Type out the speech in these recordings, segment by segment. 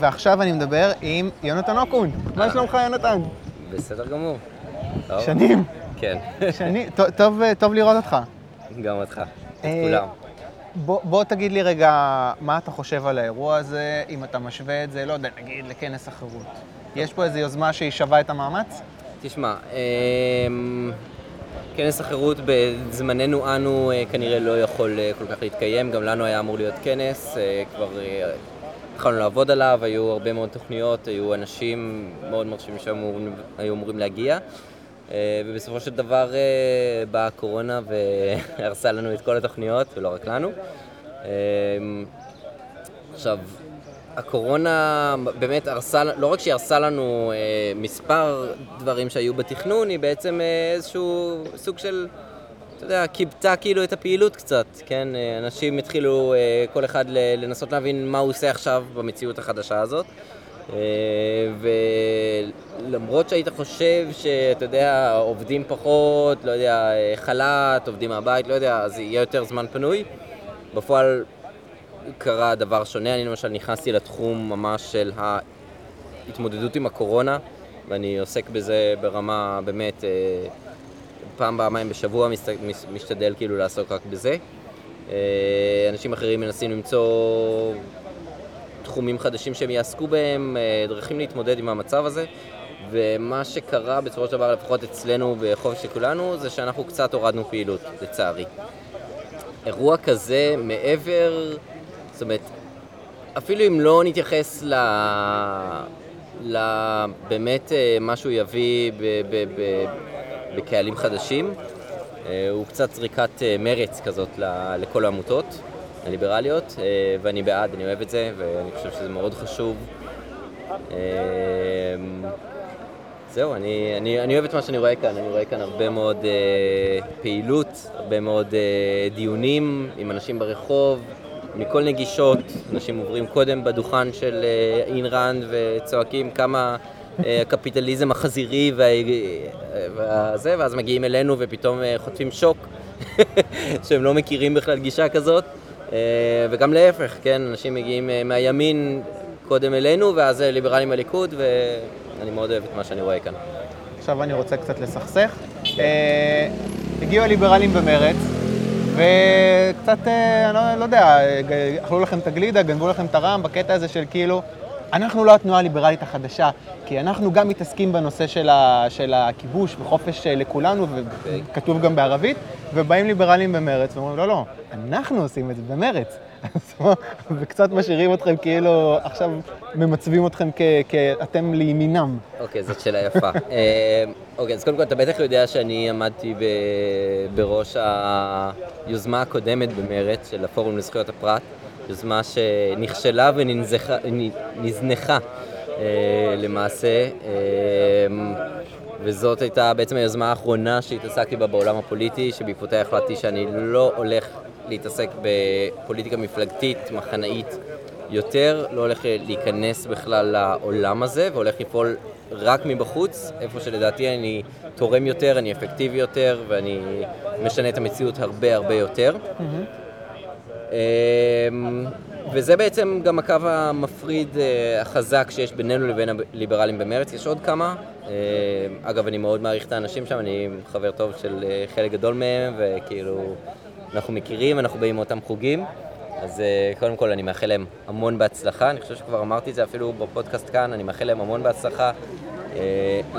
ועכשיו אני מדבר עם יונתן אוקון. מה שלומך, יונתן? בסדר גמור. שנים. כן, שנים. טוב- טוב, לראות אותך. גם אותך. את אה, כולם. בוא, בוא תגיד לי רגע, מה אתה חושב על האירוע הזה, אם אתה משווה את זה, לא יודע, נגיד לכנס החירות. יש פה איזו יוזמה שהיא שווה את המאמץ? תשמע, אמ, כנס החירות בזמננו אנו אה, כנראה לא יכול אה, כל כך להתקיים, גם לנו היה אמור להיות כנס, אה, כבר אה, התחלנו לעבוד עליו, היו הרבה מאוד תוכניות, היו אנשים מאוד מרשימים שהיו אמורים- להגיע. אה, ובסופו של דבר אה, באה הקורונה והרסה לנו את כל התוכניות, ולא רק לנו. אמ, עכשיו, הקורונה באמת הרסה, לא רק שהיא הרסה לנו אה, מספר דברים שהיו בתכנון, היא בעצם איזשהו סוג של, אתה יודע, כיבתה כאילו את הפעילות קצת, כן? אה, אנשים התחילו, אה, כל אחד לנסות להבין מה הוא עושה עכשיו במציאות החדשה הזאת. אה, ולמרות שהיית חושב שאתה יודע, עובדים פחות, לא יודע, חל"ת, עובדים מהבית, לא יודע, אז יהיה יותר זמן פנוי, בפועל קרה דבר שונה. אני למשל נכנסתי לתחום ממש של ההתמודדות עם הקורונה, ואני עוסק בזה ברמה באמת פעם, פעמיים בשבוע, משתדל כאילו לעסוק רק בזה. אה, אנשים אחרים מנסים למצוא תחומים חדשים שהם יעסקו בהם, אה, דרכים להתמודד עם המצב הזה. ומה שקרה בסופו של דבר, לפחות אצלנו בחופש כולנו, זה שאנחנו קצת הורדנו פעילות, לצערי. אירוע כזה, מעבר, זאת אומרת, אפילו אם לא נתייחס ל... ל... באמת אה, מה שהוא יביא ב... ב... ב... בקהלים חדשים, אה, הוא קצת זריקת אה, מרץ כזאת. לכל העמותות הליברליות, אה, ואני בעד, אני אוהב את זה, ואני חושב שזה מאוד חשוב. זהו, אני, אני, אני אוהב את מה שאני רואה כאן, אני רואה כאן הרבה מאוד אה, פעילות, הרבה מאוד אה, דיונים עם אנשים ברחוב, מכל נגישות, אנשים עוברים קודם בדוכן של אה, ראנד וצועקים כמה הקפיטליזם החזירי וה, והזה, ואז מגיעים אלינו ופתאום אה, חוטפים שוק, שהם לא מכירים בכלל גישה כזאת, אה, וגם להפך, כן, אנשים מגיעים אה, מהימין קודם אלינו, ואז אה, ליברלים בליכוד, ואני מאוד אוהב את מה שאני רואה כאן. עכשיו אני רוצה קצת לסכסך. אה, הגיעו הליברלים במרץ, וקצת, אה, אני לא, לא יודע, אכלו לכם את הגלידה, גנבו לכם את הרעם בקטע הזה של כאילו, אנחנו לא התנועה הליברלית החדשה, כי אנחנו גם מתעסקים בנושא של, ה, של הכיבוש וחופש אה, לכולנו, וכתוב גם בערבית, ובאים ליברלים במרץ ואומרים, לא, לא, אנחנו עושים את זה במרץ. וקצת משאירים אתכם כאילו, עכשיו ממצבים אתכם כאתם לימינם. אוקיי, זאת שאלה יפה. אה, אוקיי, אז קודם כל, אתה בטח יודע שאני עמדתי בראש היוזמה הקודמת במרץ של הפורום לזכויות הפרט, יוזמה שנכשלה ונזנחה אה, למעשה, אה, וזאת הייתה בעצם היוזמה האחרונה שהתעסקתי בה בעולם הפוליטי, שבעקבותיה החלטתי שאני לא הולך להתעסק בפוליטיקה מפלגתית, מחנאית יותר, לא הולך להיכנס בכלל לעולם הזה, והולך לפעול רק מבחוץ, איפה שלדעתי אני תורם יותר, אני אפקטיבי יותר, ואני משנה את המציאות הרבה הרבה יותר. אמ, וזה בעצם גם הקו המפריד אה, החזק שיש בינינו לבין הליברלים במרץ. יש עוד כמה. אה, אגב, אני מאוד מעריך את האנשים שם, אני חבר טוב של אה, חלק גדול מהם, וכאילו, אנחנו מכירים, אנחנו באים מאותם חוגים. אז קודם כל, אני מאחל להם המון בהצלחה. אני חושב שכבר אמרתי את זה אפילו בפודקאסט כאן, אני מאחל להם המון בהצלחה.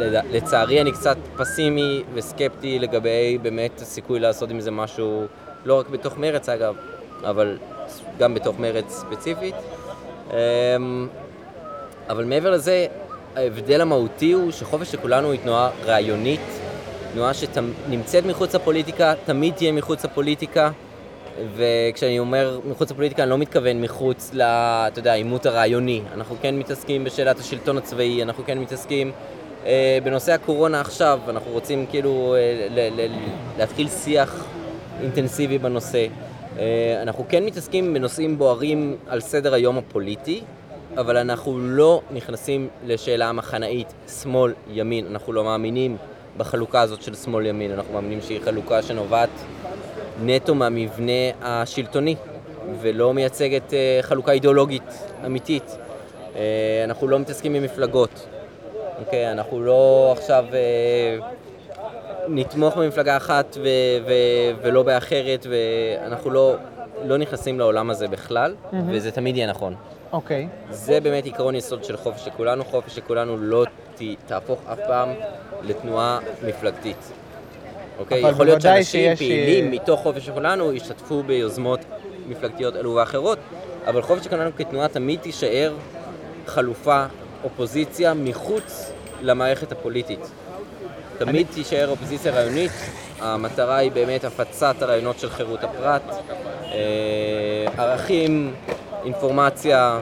לצערי, אני קצת פסימי וסקפטי לגבי באמת הסיכוי לעשות עם זה משהו, לא רק בתוך מרץ אגב, אבל גם בתוך מרץ ספציפית. אמ, אבל מעבר לזה, ההבדל המהותי הוא שחופש של כולנו היא תנועה רעיונית, תנועה שנמצאת מחוץ לפוליטיקה, תמיד תהיה מחוץ לפוליטיקה, וכשאני אומר מחוץ לפוליטיקה אני לא מתכוון מחוץ ל... אתה יודע, העימות הרעיוני. אנחנו כן מתעסקים בשאלת השלטון הצבאי, אנחנו כן מתעסקים אה, בנושא הקורונה עכשיו, אנחנו רוצים כאילו אה, ל- ל- להתחיל שיח אינטנסיבי בנושא. אה, אנחנו כן מתעסקים בנושאים בוערים על סדר היום הפוליטי, אבל אנחנו לא נכנסים לשאלה המחנאית שמאל-ימין. אנחנו לא מאמינים בחלוקה הזאת של שמאל-ימין, אנחנו מאמינים שהיא חלוקה שנובעת נטו מהמבנה השלטוני, ולא מייצגת אה, חלוקה אידיאולוגית אמיתית. אה, אנחנו לא מתעסקים עם מפלגות, אוקיי? אנחנו לא עכשיו נתמוך במפלגה אחת ו- ו- ולא באחרת, ואנחנו לא, לא נכנסים לעולם הזה בכלל, וזה תמיד יהיה נכון. אוקיי. זה באמת עיקרון יסוד של חופש של כולנו, חופש של כולנו לא ת, תהפוך אף פעם לתנועה מפלגתית. אוקיי? אבל יכול להיות שאנשים שיש, פעילים אה, מתוך חופש של כולנו ישתתפו ביוזמות מפלגתיות אלו ואחרות, אבל חופש של כולנו כתנועה תמיד תישאר חלופה, אופוזיציה, מחוץ למערכת הפוליטית. תמיד תישאר אופוזיציה רעיונית, המטרה היא באמת הפצת הרעיונות של חירות הפרט, אה, ערכים, אינפורמציה,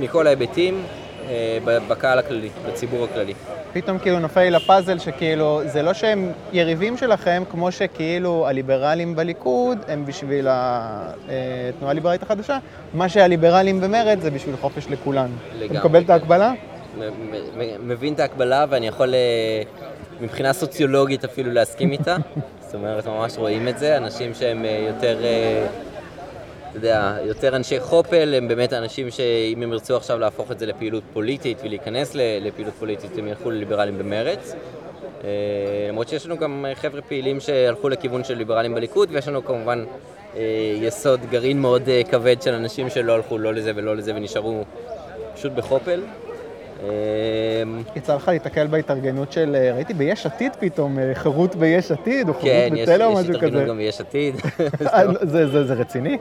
מכל ההיבטים, אה, בקהל הכללי, בציבור הכללי. פתאום כאילו נופל לי לפאזל שכאילו, זה לא שהם יריבים שלכם, כמו שכאילו הליברלים בליכוד הם בשביל התנועה הליברלית החדשה, מה שהליברלים במרד זה בשביל חופש. אתה לגמרי, מקבל את. ההקבלה? מבין את ההקבלה ואני יכול אה, מבחינה סוציולוגית אפילו להסכים איתה. זאת אומרת, ממש רואים את זה, אנשים שהם אה, יותר, אה, אתה יודע, יותר אנשי חופל, הם באמת אנשים שאם הם ירצו עכשיו להפוך את זה לפעילות פוליטית ולהיכנס לפעילות פוליטית, הם ילכו לליברלים במרץ. אה, למרות שיש לנו גם חבר'ה פעילים שהלכו לכיוון של ליברלים בליכוד, ויש לנו כמובן יסוד גרעין מאוד כבד של אנשים שלא הלכו לא לזה ולא לזה ונשארו פשוט בחופל. אה, יצא לך להתקל בהתארגנות של, אה, ראיתי ביש עתיד פתאום, אה, חירות ביש עתיד, או חירות כן, יש בתל או יש משהו התארגנות כזה. גם ביש עתיד. אה, זה- זה זה רציני?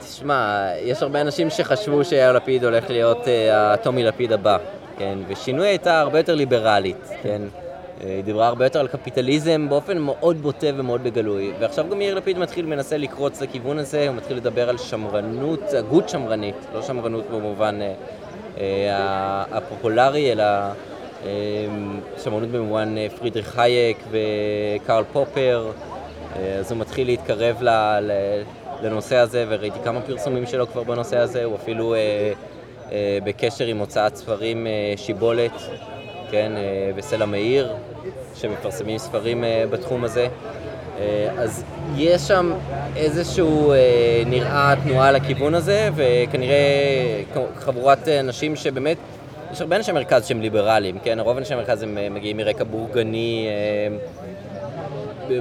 תשמע, יש הרבה אנשים שחשבו שיאיר לפיד הולך להיות הטומי לפיד הבא, כן? ושינוי הייתה הרבה יותר ליברלית, כן? היא דיברה הרבה יותר על קפיטליזם באופן מאוד בוטה ומאוד בגלוי. ועכשיו גם יאיר לפיד מתחיל, מנסה לקרוץ לכיוון הזה, הוא מתחיל לדבר על שמרנות, הגות שמרנית, לא שמרנות במובן הפופולרי, אלא אה, שמרנות במובן אה, פרידריך הייק וקרל פופר. אה, אז הוא מתחיל להתקרב ל, ל, לנושא הזה, וראיתי כמה פרסומים שלו כבר בנושא הזה, הוא אפילו אה, אה, בקשר עם הוצאת ספרים אה, שיבולת, כן, אה, וסלע מאיר, שמפרסמים ספרים אה, בתחום הזה. אה, אז יש שם איזשהו, אה, נראה תנועה לכיוון הזה, וכנראה חבורת אנשים שבאמת, יש הרבה אנשי מרכז שהם ליברליים, כן? רוב אנשי המרכז הם אה, מגיעים מרקע בורגני, אה,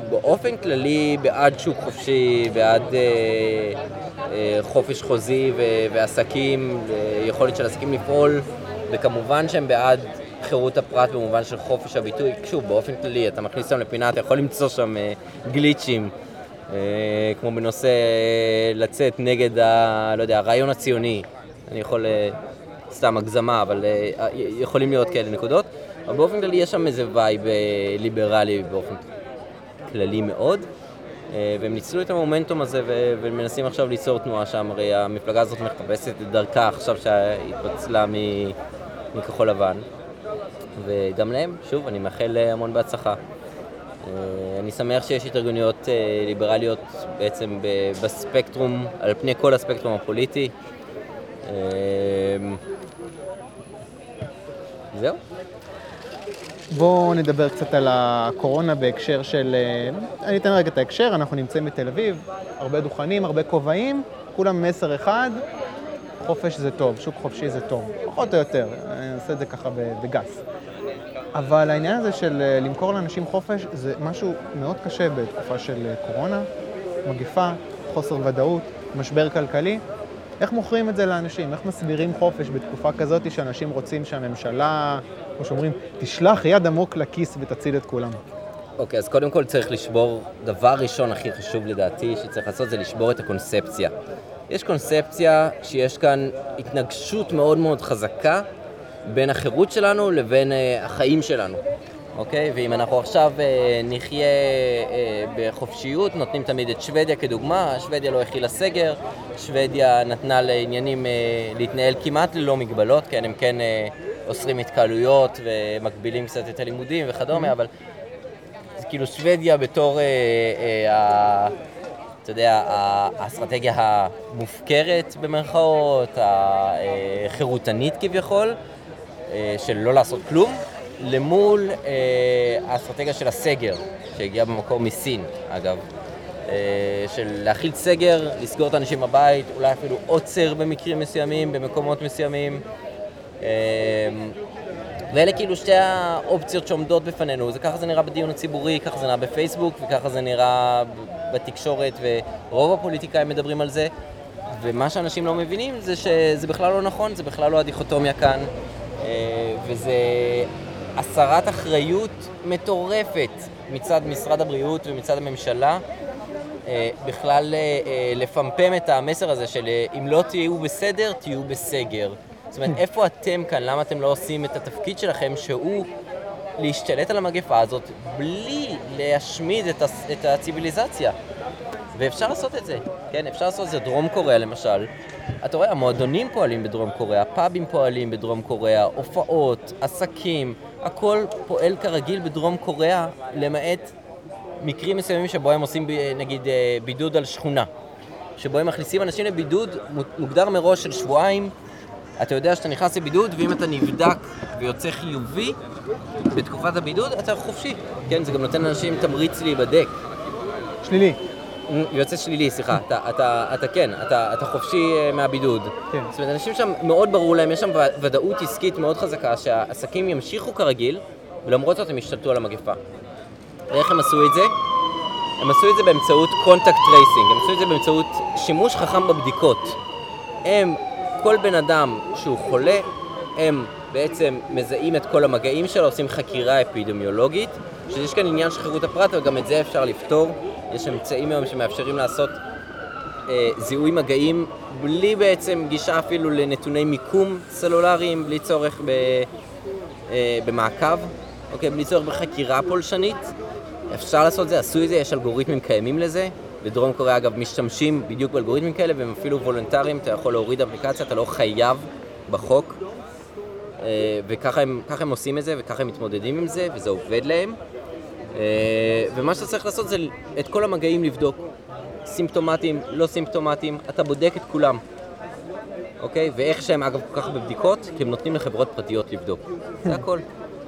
באופן כללי בעד שוק חופשי, בעד אה, אה, חופש חוזי ועסקים, יכולת של עסקים לפעול, וכמובן שהם בעד חירות הפרט במובן של חופש הביטוי. שוב, באופן כללי, אתה מכניס אותם לפינה, אתה יכול למצוא שם אה, גליצ'ים, אה, כמו בנושא אה, לצאת נגד, ה, לא יודע, הרעיון הציוני. אני יכול, אה, סתם הגזמה, אבל אה, יכולים להיות כאלה נקודות. אבל באופן כללי יש שם איזה vibe ליברלי באופן כללי מאוד, והם ניצלו את המומנטום הזה ומנסים עכשיו ליצור תנועה שם, הרי המפלגה הזאת מחפשת את דרכה עכשיו שהתפצלה מכחול לבן, וגם להם, שוב, אני מאחל המון בהצלחה. אה, אני שמח שיש התארגנויות אה, ליברליות בעצם בספקטרום, על פני כל הספקטרום הפוליטי. אה, זהו. בואו נדבר קצת על הקורונה בהקשר של... אני אתן רגע את ההקשר, אנחנו נמצאים בתל אביב, הרבה דוכנים, הרבה כובעים, כולם מסר אחד, חופש זה טוב, שוק חופשי זה טוב, פחות או יותר, אני אעשה את זה ככה בגס. אבל העניין הזה של אה, למכור לאנשים חופש זה משהו מאוד קשה בתקופה של אה, קורונה, מגיפה, חוסר ודאות, משבר כלכלי. איך מוכרים את זה לאנשים? איך מסבירים חופש בתקופה כזאת שאנשים רוצים שהממשלה, כמו שאומרים, תשלח יד עמוק לכיס ותציל את כולם? אוקיי, אז קודם כל צריך לשבור, דבר ראשון הכי חשוב לדעתי שצריך לעשות זה לשבור את הקונספציה. יש קונספציה שיש כאן התנגשות מאוד מאוד חזקה בין החירות שלנו לבין אה, החיים שלנו, אוקיי? ואם אנחנו עכשיו אה, נחיה אה, בחופשיות, נותנים תמיד את שוודיה כדוגמה, שוודיה לא הכילה סגר, שוודיה נתנה לעניינים אה, להתנהל כמעט ללא מגבלות, כן, הם כן אה, אוסרים התקהלויות ומגבילים קצת את הלימודים וכדומה, אבל זה כאילו שוודיה בתור, אה, אה, אתה יודע, האסטרטגיה המופקרת במרכאות, החירותנית כביכול, אה, של לא לעשות כלום, למול אה, האסטרטגיה של הסגר, שהגיעה במקור מסין, אגב. אה, של להכיל סגר, לסגור את האנשים בבית, אולי אפילו עוצר במקרים מסוימים, במקומות מסוימים. אה, ואלה כאילו שתי האופציות שעומדות בפנינו, זה ככה זה נראה בדיון הציבורי, ככה זה נראה בפייסבוק וככה זה נראה בתקשורת ורוב הפוליטיקאים מדברים על זה. ומה שאנשים לא מבינים זה שזה בכלל לא נכון, זה בכלל לא הדיכוטומיה כאן. וזה הסרת אחריות מטורפת מצד משרד הבריאות ומצד הממשלה אה, בכלל אה, אה, לפמפם את המסר הזה של אם לא תהיו בסדר, תהיו בסגר. זאת אומרת, איפה אתם כאן? למה אתם לא עושים את התפקיד שלכם שהוא להשתלט על המגפה הזאת בלי להשמיד את, הס... את הציוויליזציה? ואפשר לעשות את זה, כן? אפשר לעשות את זה. דרום קוריאה למשל, אתה רואה, המועדונים פועלים בדרום קוריאה, פאבים פועלים בדרום קוריאה, הופעות, עסקים, הכל פועל כרגיל בדרום קוריאה, למעט מקרים מסוימים שבו הם עושים נגיד אה, בידוד על שכונה. שבו הם מכניסים אנשים לבידוד מוגדר מראש של שבועיים. אתה יודע שאתה נכנס לבידוד, ואם אתה נבדק ויוצא חיובי בתקופת הבידוד, אתה חופשי. כן, זה גם נותן לאנשים תמריץ להיבדק. שלילי. יוצא שלילי, סליחה. אתה, אתה, אתה כן, אתה, אתה חופשי אה, מהבידוד. כן. זאת אומרת, אנשים שם, מאוד ברור להם, יש שם ודאות עסקית מאוד חזקה, שהעסקים ימשיכו כרגיל, ולמרות זאת הם ישתלטו על המגפה. ואיך הם עשו את זה? הם עשו את זה באמצעות contact tracing, הם עשו את זה באמצעות שימוש חכם בבדיקות. הם, כל בן אדם שהוא חולה, הם בעצם מזהים את כל המגעים שלו, עושים חקירה אפידמיולוגית, שיש כאן עניין של חירות הפרט, וגם את זה אפשר לפתור. יש אמצעים היום שמאפשרים לעשות אה, זיהוי מגעים בלי בעצם גישה אפילו לנתוני מיקום סלולריים, בלי צורך ב, אה, במעקב, אוקיי? בלי צורך בחקירה פולשנית. אפשר לעשות את זה, עשו את זה, יש אלגוריתמים קיימים לזה. בדרום קוריאה אגב משתמשים בדיוק באלגוריתמים כאלה והם אפילו וולונטריים, אתה יכול להוריד אפליקציה, אתה לא חייב בחוק. אה, וככה הם, הם עושים את זה וככה הם מתמודדים עם זה וזה עובד להם. אה, ומה שאתה צריך לעשות זה את כל המגעים לבדוק. סימפטומטיים, לא סימפטומטיים, אתה בודק את כולם. אוקיי? ואיך שהם אגב כל כך בבדיקות, כי הם נותנים לחברות פרטיות לבדוק. זה הכל.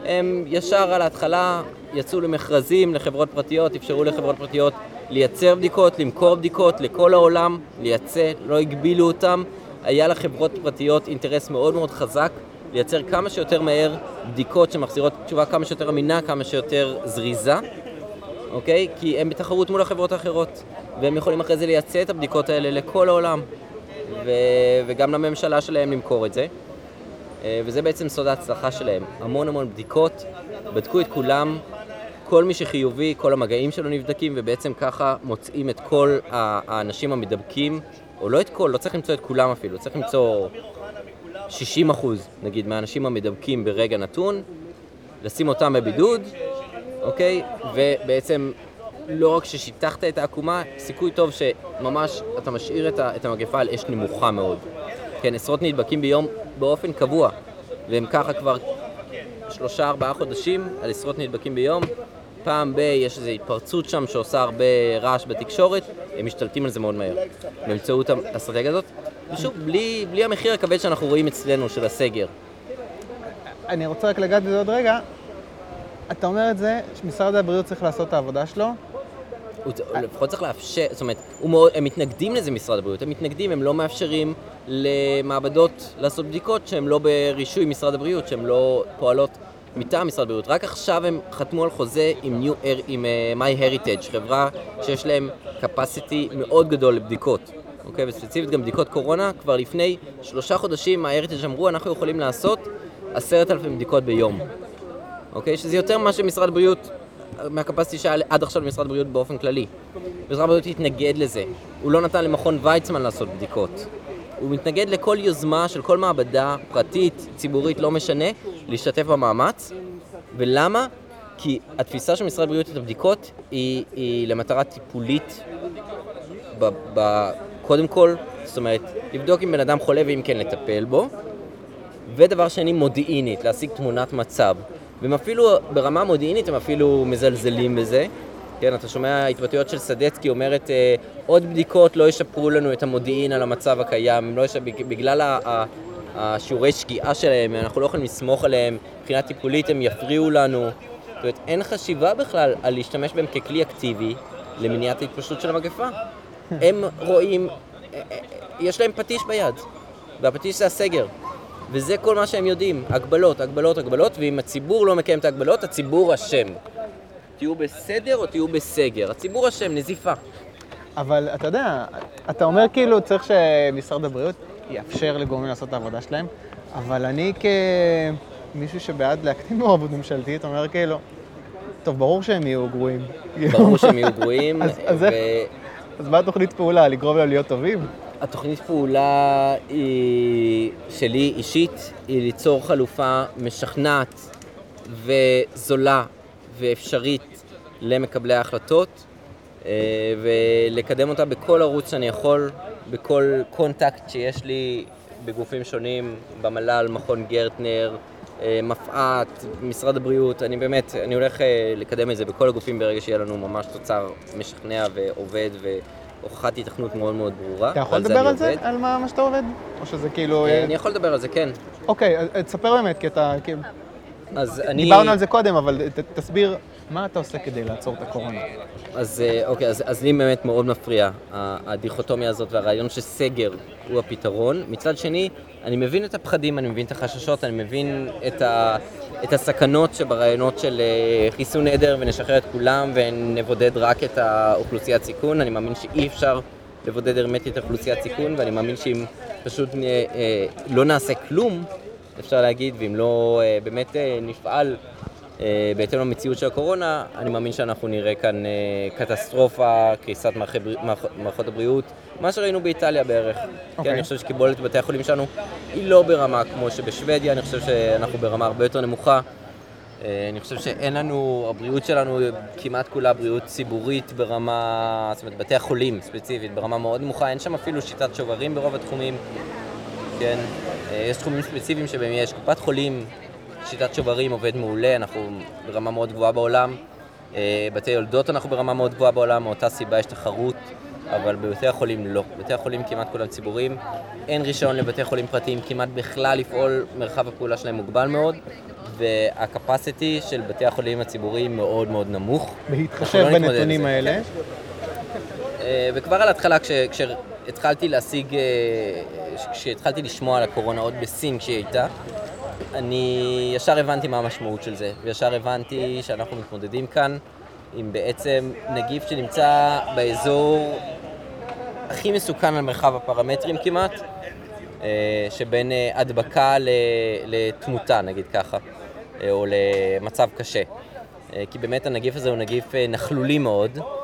הם ישר על ההתחלה יצאו למכרזים לחברות פרטיות, אפשרו לחברות פרטיות לייצר בדיקות, למכור בדיקות לכל העולם, לייצא, לא הגבילו אותם. היה לחברות פרטיות אינטרס מאוד מאוד חזק לייצר כמה שיותר מהר בדיקות שמחזירות תשובה כמה שיותר אמינה, כמה שיותר זריזה, אוקיי? כי הם בתחרות מול החברות האחרות, והם יכולים אחרי זה לייצא את הבדיקות האלה לכל העולם, ו... וגם לממשלה שלהם למכור את זה. אה, וזה בעצם סוד ההצלחה שלהם. המון המון בדיקות, בדקו את כולם, כל מי שחיובי, כל המגעים שלו נבדקים, ובעצם ככה מוצאים את כל האנשים המדבקים, או לא את כל, לא צריך למצוא את כולם אפילו, צריך למצוא 60 אחוז, נגיד, מהאנשים המדבקים ברגע נתון, לשים אותם בבידוד, אוקיי? ובעצם לא רק ששיטחת את העקומה, סיכוי טוב שממש אתה משאיר את המגפה על אש נמוכה מאוד. כן, עשרות נדבקים ביום באופן קבוע, והם ככה כבר שלושה ארבעה חודשים על עשרות נדבקים ביום. פעם ב- יש איזו התפרצות שם שעושה הרבה רעש בתקשורת, הם משתלטים על זה מאוד מהר באמצעות האסטרטגיה הזאת. ושוב, בלי, בלי המחיר הכבד שאנחנו רואים אצלנו של הסגר. אני רוצה רק לגעת בזה עוד רגע. אתה אומר את זה, שמשרד הבריאות צריך לעשות את העבודה שלו, הוא לפחות צריך לאפשר, זאת אומרת, מאוד, הם מתנגדים לזה משרד הבריאות, הם מתנגדים, הם לא מאפשרים למעבדות לעשות בדיקות שהן לא ברישוי משרד הבריאות, שהן לא פועלות מטעם משרד הבריאות. רק עכשיו הם חתמו על חוזה עם, New, עם uh, MyHeritage, חברה שיש להם capacity מאוד גדול לבדיקות. אוקיי, וספציפית גם בדיקות קורונה, כבר לפני שלושה חודשים MyHeritage אמרו, אנחנו יכולים לעשות עשרת אלפים בדיקות ביום. אוקיי, שזה יותר ממה שמשרד הבריאות מהקפסיטי שהיה עד עכשיו במשרד הבריאות באופן כללי. משרד הבריאות התנגד לזה. הוא לא נתן למכון ויצמן לעשות בדיקות. הוא מתנגד לכל יוזמה של כל מעבדה פרטית, ציבורית, לא משנה, להשתתף במאמץ. ולמה? כי התפיסה של משרד הבריאות את הבדיקות היא, היא למטרה טיפולית, ב, ב, קודם כל, זאת אומרת, לבדוק אם בן אדם חולה ואם כן לטפל בו, ודבר שני, מודיעינית, להשיג תמונת מצב. והם אפילו, ברמה מודיעינית הם אפילו מזלזלים בזה. כן, אתה שומע התבטאויות של סדצקי אומרת, אה, עוד בדיקות לא ישפרו לנו את המודיעין על המצב הקיים, לא ישפ... בגלל השיעורי שגיאה שלהם, אנחנו לא יכולים לסמוך עליהם, מבחינה טיפולית הם יפריעו לנו. זאת אומרת, אין חשיבה בכלל על להשתמש בהם ככלי אקטיבי, למניעת ההתפשטות של המגפה. הם רואים, אה, אה, יש להם פטיש ביד, והפטיש זה הסגר. וזה כל מה שהם יודעים, הגבלות, הגבלות, הגבלות, ואם הציבור לא מקיים את ההגבלות, הציבור אשם. תהיו בסדר או תהיו בסגר. הציבור אשם, נזיפה. אבל אתה יודע, אתה אומר כאילו צריך שמשרד הבריאות יאפשר לגורמים לעשות את העבודה שלהם, אבל אני כמישהו שבעד להקטין מעורבות ממשלתית, אומר כאילו, טוב, ברור שהם יהיו גרועים. ברור שהם יהיו גרועים. אז, אז, איך, אז מה התוכנית פעולה? לגרום להם להיות טובים? התוכנית פעולה היא, שלי אישית היא ליצור חלופה משכנעת וזולה ואפשרית למקבלי ההחלטות אה, ולקדם אותה בכל ערוץ שאני יכול, בכל קונטקט שיש לי בגופים שונים, במל"ל, מכון גרטנר, אה, מפא"ת, משרד הבריאות, אני באמת, אני הולך אה, לקדם את זה בכל הגופים ברגע שיהיה לנו ממש תוצר משכנע ועובד והוכחת התכנות מאוד מאוד ברורה. אתה יכול לדבר על זה? על מה, מה שאתה עובד? או שזה כאילו... אני יכול לדבר על זה, כן. אוקיי, תספר באמת, כי אתה... אז אני... דיברנו על זה קודם, אבל ת, תסביר מה אתה עושה כדי לעצור את הקורונה. אז אוקיי, אז, אז לי באמת מאוד מפריע הדיכוטומיה הזאת והרעיון שסגר הוא הפתרון. מצד שני, אני מבין את הפחדים, אני מבין את החששות, אני מבין את, ה, את הסכנות שברעיונות של חיסון עדר ונשחרר את כולם ונבודד רק את האוכלוסיית סיכון. אני מאמין שאי אפשר לבודד הרמטית אוכלוסיית סיכון, ואני מאמין שאם פשוט לא נעשה כלום, אפשר להגיד, ואם לא אה, באמת אה, נפעל אה, בהתאם למציאות של הקורונה, אני מאמין שאנחנו נראה כאן קטסטרופה, קריסת מערכות הבריאות, מה שראינו באיטליה בערך. Okay. כן, אוקיי. אני חושב שקיבולת בתי החולים שלנו היא לא ברמה כמו שבשוודיה, אני חושב שאנחנו ברמה הרבה יותר נמוכה. אני חושב שאין לנו, הבריאות שלנו כמעט כולה בריאות ציבורית ברמה, זאת אומרת, בתי החולים ספציפית, ברמה מאוד נמוכה, אין שם אפילו שיטת שוברים ברוב התחומים. כן? אה, יש תחומים ספציפיים שבהם יש קופת חולים, שיטת שוברים עובד מעולה, אנחנו ברמה מאוד גבוהה בעולם. אה, בתי יולדות אנחנו ברמה מאוד גבוהה בעולם, מאותה סיבה יש תחרות, אבל בבתי החולים לא. בתי החולים כמעט כולם ציבוריים, אין רישיון לבתי חולים פרטיים כמעט בכלל לפעול, מרחב הפעולה שלהם מוגבל מאוד, והקפסיטי של בתי החולים הציבוריים מאוד מאוד נמוך. בהתחשב לא בנתונים האלה. אה, וכבר על ההתחלה, כש, כשהתחלתי להשיג כשהתחלתי לשמוע על הקורונה עוד בסין כשהיא הייתה, אני ישר הבנתי מה המשמעות של זה, וישר הבנתי שאנחנו מתמודדים כאן עם בעצם נגיף שנמצא באזור הכי מסוכן על מרחב הפרמטרים כמעט, אה, שבין אה, הדבקה לתמותה, נגיד ככה, אה, או למצב קשה. כי באמת הנגיף הזה הוא נגיף נכלולי מאוד, אה,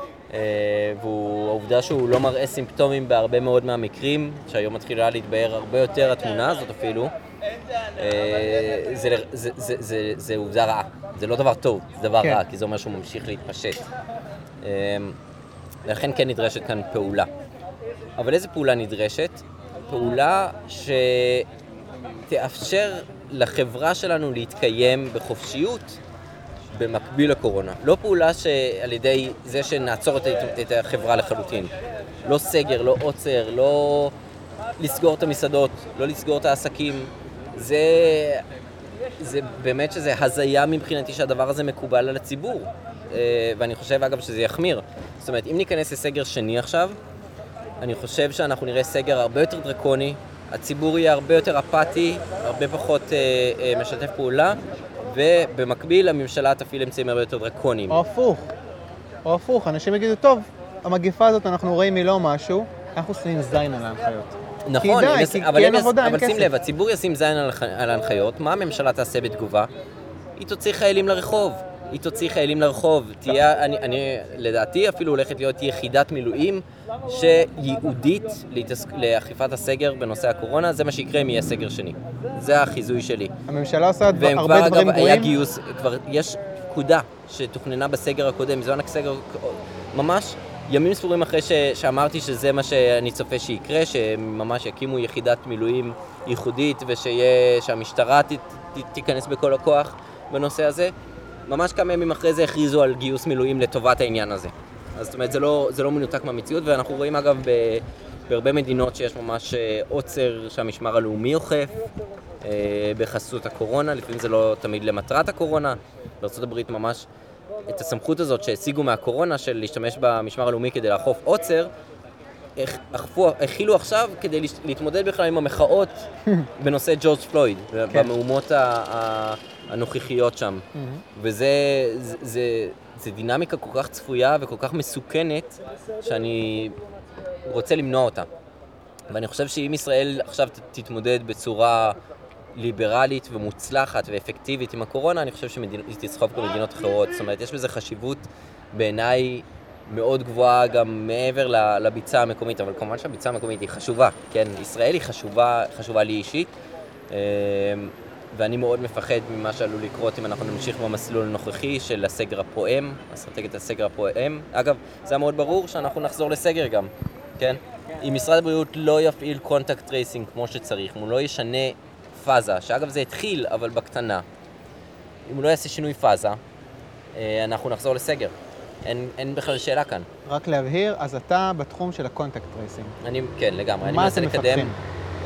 והעובדה שהוא לא מראה סימפטומים בהרבה מאוד מהמקרים, שהיום מתחילה להתבהר הרבה יותר התמונה הזאת אפילו, אה, זה, זה, זה, זה, זה עובדה רעה. זה לא דבר טוב, זה דבר כן. רע, כי זה אומר שהוא ממשיך להתפשט. אה, לכן כן נדרשת כאן פעולה. אבל איזה פעולה נדרשת? פעולה שתאפשר לחברה שלנו להתקיים בחופשיות במקביל לקורונה. לא פעולה שעל ידי זה שנעצור את, את החברה לחלוטין. לא סגר, לא עוצר, לא לסגור את המסעדות, לא לסגור את העסקים. זה, זה באמת שזה הזיה מבחינתי שהדבר הזה מקובל על הציבור. אה, ואני חושב אגב שזה יחמיר. זאת אומרת, אם ניכנס לסגר שני עכשיו, אני חושב שאנחנו נראה סגר הרבה יותר דרקוני, הציבור יהיה הרבה יותר אפאתי, הרבה פחות אה, אה, משתף פעולה, ובמקביל הממשלה תפעיל אמצעים הרבה יותר דרקוניים. או הפוך, או הפוך, אנשים יגידו, טוב, המגיפה הזאת אנחנו רואים היא לא משהו, אנחנו שמים זין על ההנחיות. נכון, כי די, כי, אבל, כי אין עבודה, אין. אבל שים לב, הציבור ישים זין על ההנחיות, מה הממשלה תעשה בתגובה? היא תוציא חיילים לרחוב. היא תוציא חיילים לרחוב. תהיה, אני, אני, לדעתי אפילו הולכת להיות יחידת מילואים שייעודית להתעס... לאכיפת הסגר בנושא הקורונה, זה מה שיקרה אם יהיה סגר שני. זה החיזוי שלי. הממשלה עושה הרבה דברים גרועים. והם כבר, אגב, היה גיוס, כבר יש פקודה שתוכננה בסגר הקודם, זה ענק סגר, ממש ימים ספורים אחרי ש, שאמרתי שזה מה שאני צופה שיקרה, שממש יקימו יחידת מילואים ייחודית ושהמשטרה ת, ת, תיכנס בכל הכוח בנושא הזה. ממש כמה ימים אחרי זה הכריזו על גיוס מילואים לטובת העניין הזה. אז זאת אומרת, זה לא, זה לא מנותק מהמציאות, ואנחנו רואים אגב ב, בהרבה מדינות שיש ממש אה, עוצר שהמשמר הלאומי אוכף אה, בחסות הקורונה, לפעמים זה לא תמיד למטרת הקורונה. בארה"ב ממש את הסמכות הזאת שהשיגו מהקורונה של להשתמש במשמר הלאומי כדי לאכוף עוצר, אכפו- הכילו עכשיו כדי להתמודד בכלל עם המחאות בנושא ג'ורג' פלויד, כן. במהומות ה- ה- הנוכחיות שם. וזה זה, זה, זה דינמיקה כל כך צפויה וכל כך מסוכנת, שאני רוצה למנוע אותה. ואני חושב שאם ישראל עכשיו תתמודד בצורה ליברלית ומוצלחת ואפקטיבית עם הקורונה, אני חושב שהיא תסחוב גם מדינות אחרות. זאת אומרת, יש בזה חשיבות בעיניי מאוד גבוהה גם מעבר לביצה המקומית, אבל כמובן שהביצה המקומית היא חשובה, כן? ישראל היא חשובה, חשובה לי אישית, אה, ואני מאוד מפחד ממה שעלול לקרות אם אנחנו נמשיך במסלול הנוכחי של הסגר הפועם, אסטרטגיית הסגר הפועם. אגב, זה היה מאוד ברור שאנחנו נחזור לסגר גם, כן? אם משרד הבריאות לא יפעיל contact tracing כמו שצריך, אם הוא לא ישנה פאזה, שאגב זה התחיל, אבל בקטנה, אם הוא לא יעשה שינוי פאזה, אה, אנחנו נחזור לסגר. אין, אין בכלל שאלה כאן. רק להבהיר, אז אתה בתחום של ה contact tracing. אני, כן, לגמרי. מה אתם מפתחים?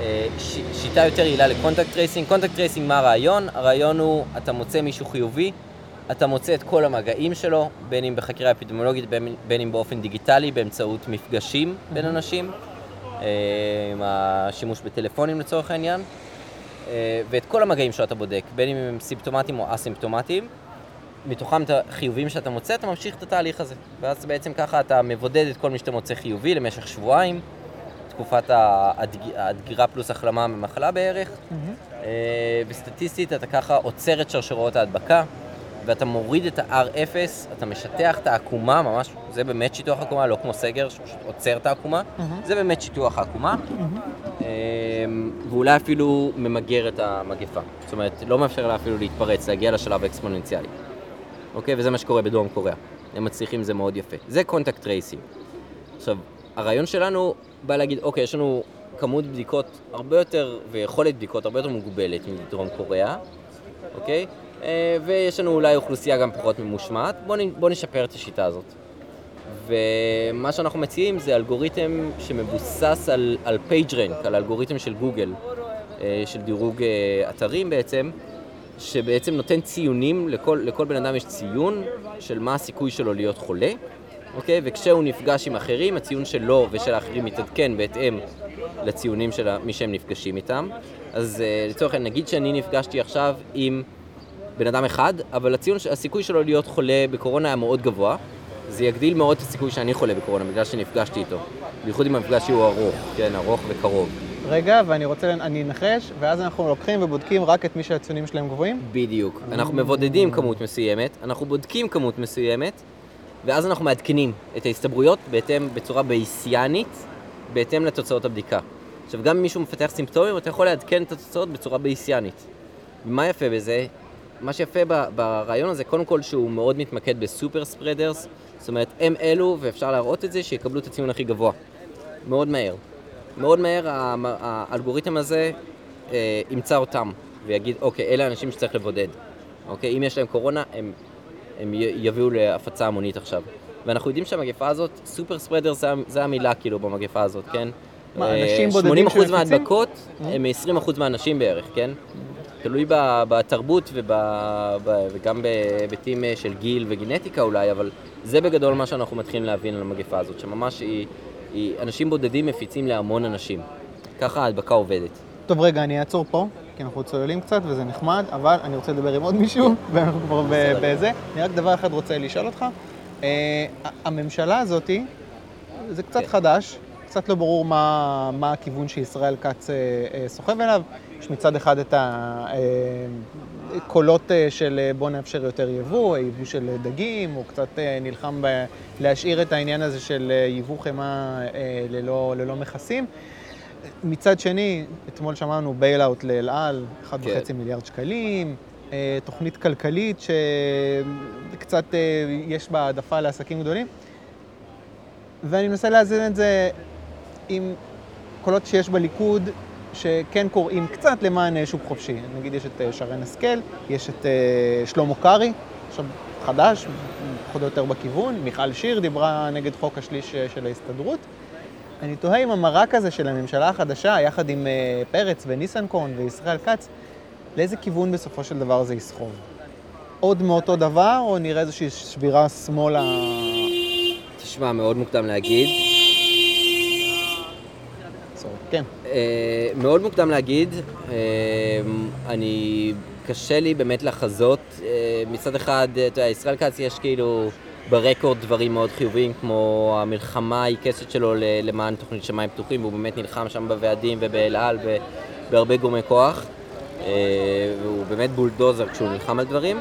אה, ש, שיטה יותר יעילה ל contact tracing. contact tracing, מה הרעיון? הרעיון הוא, אתה מוצא מישהו חיובי, אתה מוצא את כל המגעים שלו, בין אם בחקירה אפידמיולוגית, בין, בין אם באופן דיגיטלי, באמצעות מפגשים בין אנשים, אה, עם השימוש בטלפונים לצורך העניין, אה, ואת כל המגעים שלו אתה בודק, בין אם הם סימפטומטיים או אסימפטומטיים. מתוכם את החיובים שאתה מוצא, אתה ממשיך את התהליך הזה. ואז בעצם ככה אתה מבודד את כל מי שאתה מוצא חיובי למשך שבועיים, תקופת הדג- הדגירה פלוס החלמה ממחלה בערך, אה, וסטטיסטית אתה ככה עוצר את שרשראות ההדבקה, ואתה מוריד את ה-R0, אתה משטח את העקומה, ממש, זה באמת שיטוח עקומה, לא כמו סגר, שפשוט עוצר את העקומה, זה באמת שיטוח העקומה, אה, ואולי אפילו ממגר את המגפה. זאת אומרת, לא מאפשר לה אפילו להתפרץ, להגיע לשלב האקספוננציאלי. אוקיי? וזה מה שקורה בדרום קוריאה. הם מצליחים, זה מאוד יפה. זה contact tracing. עכשיו, הרעיון שלנו בא להגיד, אוקיי, יש לנו כמות בדיקות הרבה יותר, ויכולת בדיקות הרבה יותר מוגבלת מדרום קוריאה, אוקיי? אה, ויש לנו אולי אוכלוסייה גם פחות ממושמעת, בואו בוא נשפר את השיטה הזאת. ומה שאנחנו מציעים זה אלגוריתם שמבוסס על, על PageRank, על אלגוריתם של גוגל, אה, של דירוג אה, אתרים בעצם, שבעצם נותן ציונים, לכל, לכל בן אדם יש ציון של מה הסיכוי שלו להיות חולה, אוקיי? וכשהוא נפגש עם אחרים, הציון שלו ושל האחרים מתעדכן בהתאם לציונים של מי שהם נפגשים איתם. אז אה, לצורך העניין, נגיד שאני נפגשתי עכשיו עם בן אדם אחד, אבל הציון, הסיכוי שלו להיות חולה בקורונה היה מאוד גבוה, זה יגדיל מאוד את הסיכוי שאני חולה בקורונה, בגלל שנפגשתי איתו. בייחוד אם המפגש הוא ארוך, כן, ארוך וקרוב. רגע, ואני רוצה, אני אנחש, ואז אנחנו לוקחים ובודקים רק את מי שהציונים שלהם גבוהים? בדיוק. אנחנו מבודדים כמות מסוימת, אנחנו בודקים כמות מסוימת, ואז אנחנו מעדכנים את ההסתברויות בהתאם, בצורה בייסיאנית, בהתאם לתוצאות הבדיקה. עכשיו, גם אם מישהו מפתח סימפטומים, אתה יכול לעדכן את התוצאות בצורה בייסיאנית. ומה יפה בזה? מה שיפה ברעיון הזה, קודם כל שהוא מאוד מתמקד בסופר ספרדרס, זאת אומרת, הם אלו, ואפשר להראות את זה, שיקבלו את הציון הכי גבוה. מאוד מהר. מאוד מהר האלגוריתם הזה אה, ימצא אותם, ויגיד, אוקיי, אלה האנשים שצריך לבודד. אוקיי, אם יש להם קורונה, הם, הם יביאו להפצה המונית עכשיו. ואנחנו יודעים שהמגפה הזאת, סופר ספרדר זה, זה המילה כאילו במגפה הזאת, כן? מה, אה, אנשים בודדים 80% שמפיצים? מההדבקות הם 20% מהאנשים בערך, כן? תלוי בתרבות וב, ב, וגם בהיבטים אה, של גיל וגנטיקה אולי, אבל זה בגדול מה שאנחנו מתחילים להבין על המגפה הזאת, שממש היא, היא אנשים בודדים מפיצים להמון אנשים. ככה ההדבקה עובדת. טוב, רגע, אני אעצור פה, כי אנחנו צוללים קצת וזה נחמד, אבל אני רוצה לדבר עם עוד מישהו, ואנחנו כבר. בזה. אני רק דבר אחד רוצה לשאול אותך. אה, הממשלה הזאתי, זה קצת כן. חדש, קצת לא ברור מה, מה הכיוון שישראל כץ אה, אה, סוחב אליו. יש מצד אחד את הקולות של בוא נאפשר יותר יבוא, יבוא של דגים, הוא קצת נלחם ב- להשאיר את העניין הזה של יבוא חמאה אה, ללא, ללא מכסים. מצד שני, אתמול שמענו בייל-אוט לאל על, 1.5 כן. מיליארד שקלים, אה, תוכנית כלכלית שקצת אה, יש בה העדפה לעסקים גדולים. ואני מנסה לאזן את זה עם קולות שיש בליכוד, שכן קוראים קצת למען אה, שוק חופשי. נגיד יש את שרן השכל, יש את שלמה קרעי, עכשיו חדש, פחות או יותר בכיוון, מיכל שיר דיברה נגד חוק השליש של ההסתדרות. אני תוהה אם המרק הזה של הממשלה החדשה, יחד עם אה, פרץ וניסנקורן וישראל כץ, לאיזה כיוון בסופו של דבר זה יסחוב? עוד מאותו דבר, או נראה איזושהי שבירה שמאלה? תשמע, מאוד מוקדם להגיד. כן. אה, מאוד מוקדם להגיד. אה, אני... קשה לי באמת לחזות. מצד אחד, אתה יודע, ישראל כץ יש כאילו ב record דברים מאוד חיוביים, כמו המלחמה העיקשת שלו למען תוכנית שמיים פתוחים, והוא באמת נלחם שם בוועדים ובאל על ובהרבה גורמי כוח. והוא באמת בולדוזר כשהוא נלחם על דברים.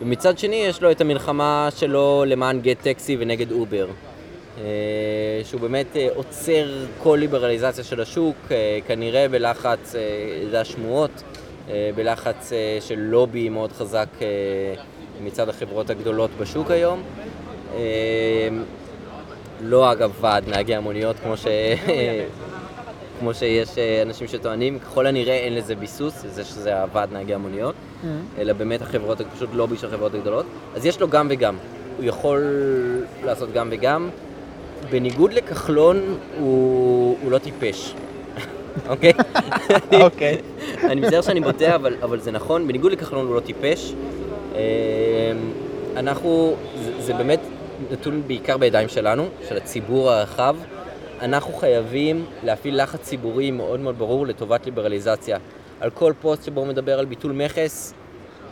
ומצד שני, יש לו את המלחמה שלו למען Gett Taxi ונגד Uber. אה, שהוא באמת אה, עוצר כל ליברליזציה של השוק, אה, כנראה בלחץ, זה השמועות, בלחץ של לובי מאוד חזק מצד החברות הגדולות בשוק היום. לא אגב ועד נהגי המוניות כמו, ש... כמו שיש אנשים שטוענים, ככל הנראה אין לזה ביסוס, זה שזה הוועד נהגי המוניות, mm-hmm. אלא באמת החברות, פשוט לובי של החברות הגדולות. אז יש לו גם וגם, הוא יכול לעשות גם וגם. בניגוד לכחלון, הוא, הוא לא טיפש. אוקיי? אוקיי. אני מצטער שאני בוטה, אבל, אבל זה נכון, בניגוד לכחלון הוא לא טיפש. אמ, אנחנו, זה, זה באמת נתון בעיקר בידיים שלנו, של הציבור הרחב. אנחנו חייבים להפעיל לחץ ציבורי מאוד מאוד ברור לטובת ליברליזציה. על כל פוסט שבו הוא מדבר על ביטול מכס,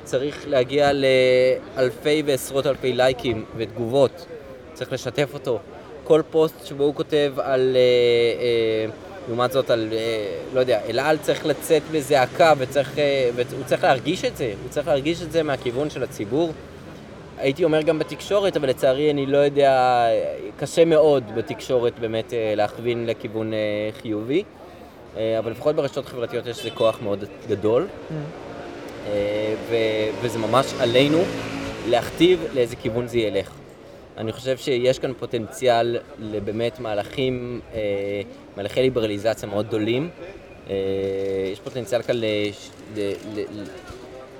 צריך להגיע לאלפי ועשרות אלפי לייקים ותגובות. צריך לשתף אותו. כל פוסט שבו הוא כותב על, אה, אה, לעומת זאת, על, אה, לא יודע, אל על צריך לצאת בזעקה וצריך, והוא צריך להרגיש את זה, הוא צריך להרגיש את זה מהכיוון של הציבור. הייתי אומר גם בתקשורת, אבל לצערי אני לא יודע, קשה מאוד בתקשורת באמת להכווין לכיוון חיובי, אבל לפחות ברשתות חברתיות יש לזה כוח מאוד גדול, mm. וזה ממש עלינו להכתיב לאיזה כיוון זה ילך. אני חושב שיש כאן פוטנציאל לבאמת מהלכים, אה, מהלכי ליברליזציה מאוד גדולים. אה, יש פוטנציאל כאן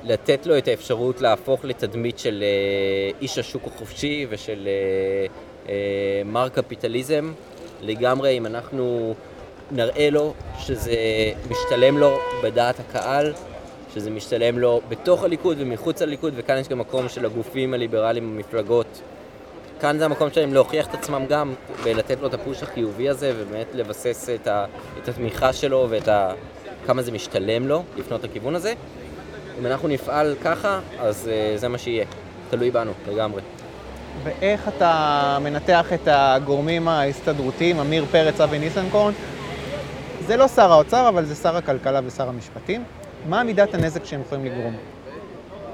לתת לו את האפשרות להפוך לתדמית של אה, איש השוק החופשי ושל אה, אה, מר קפיטליזם לגמרי, אם אנחנו נראה לו שזה משתלם לו בדעת הקהל, שזה משתלם לו בתוך הליכוד ומחוץ לליכוד, וכאן יש גם מקום של הגופים הליברליים במפלגות. כאן זה המקום שלהם להוכיח את עצמם גם, ולתת לו את הפוש החיובי הזה, ובאמת לבסס את, ה, את התמיכה שלו ואת ה, כמה זה משתלם לו לפנות לכיוון הזה. אם אנחנו נפעל ככה, אז uh, זה מה שיהיה. תלוי בנו, לגמרי. ואיך אתה מנתח את הגורמים ההסתדרותיים, עמיר פרץ, אבי ניסנקורן? זה לא שר האוצר, אבל זה שר הכלכלה ושר המשפטים. מה מידת הנזק שהם יכולים לגרום?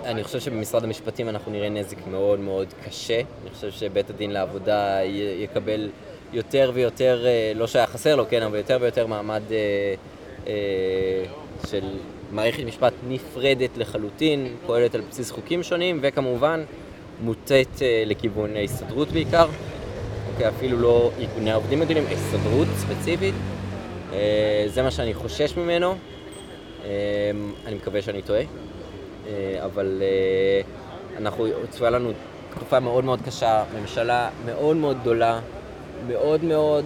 אני חושב שבמשרד המשפטים אנחנו נראה נזק מאוד מאוד קשה. אני חושב שבית הדין לעבודה יקבל יותר ויותר, אה, לא שהיה חסר לו, כן, אבל יותר ויותר מעמד אה, אה, של מערכת משפט נפרדת לחלוטין, פועלת על בסיס חוקים שונים, וכמובן מוטית אה, לכיוון ההסתדרות בעיקר. אוקיי, אפילו לא ארגוני העובדים הגדולים, הסתדרות ספציפית. אה, זה מה שאני חושש ממנו. אה, אני מקווה שאני טועה. אבל אנחנו, צפויה לנו תקופה מאוד מאוד קשה, ממשלה מאוד מאוד גדולה, מאוד מאוד,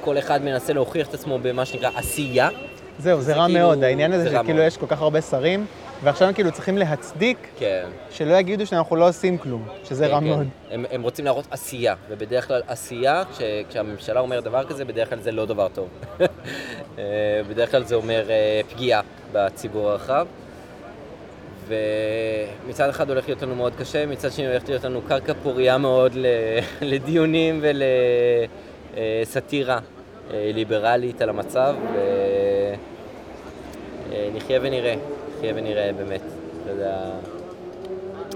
כל אחד מנסה להוכיח את עצמו במה שנקרא עשייה. זהו, זה רע כאילו, מאוד, העניין הזה שכאילו יש כל כך הרבה שרים, ועכשיו הם כאילו צריכים להצדיק, כן. שלא יגידו שאנחנו לא עושים כלום, שזה כן, רע כן. מאוד. הם, הם רוצים להראות עשייה, ובדרך כלל עשייה, כש, כשהממשלה אומרת דבר כזה, בדרך כלל זה לא דבר טוב. בדרך כלל זה אומר פגיעה בציבור הרחב. ומצד אחד הולך להיות לנו מאוד קשה, מצד שני הולך להיות לנו קרקע פורייה מאוד לדיונים ולסאטירה אה, ליברלית על המצב, ונחיה אה, ונראה, נחיה ונראה באמת.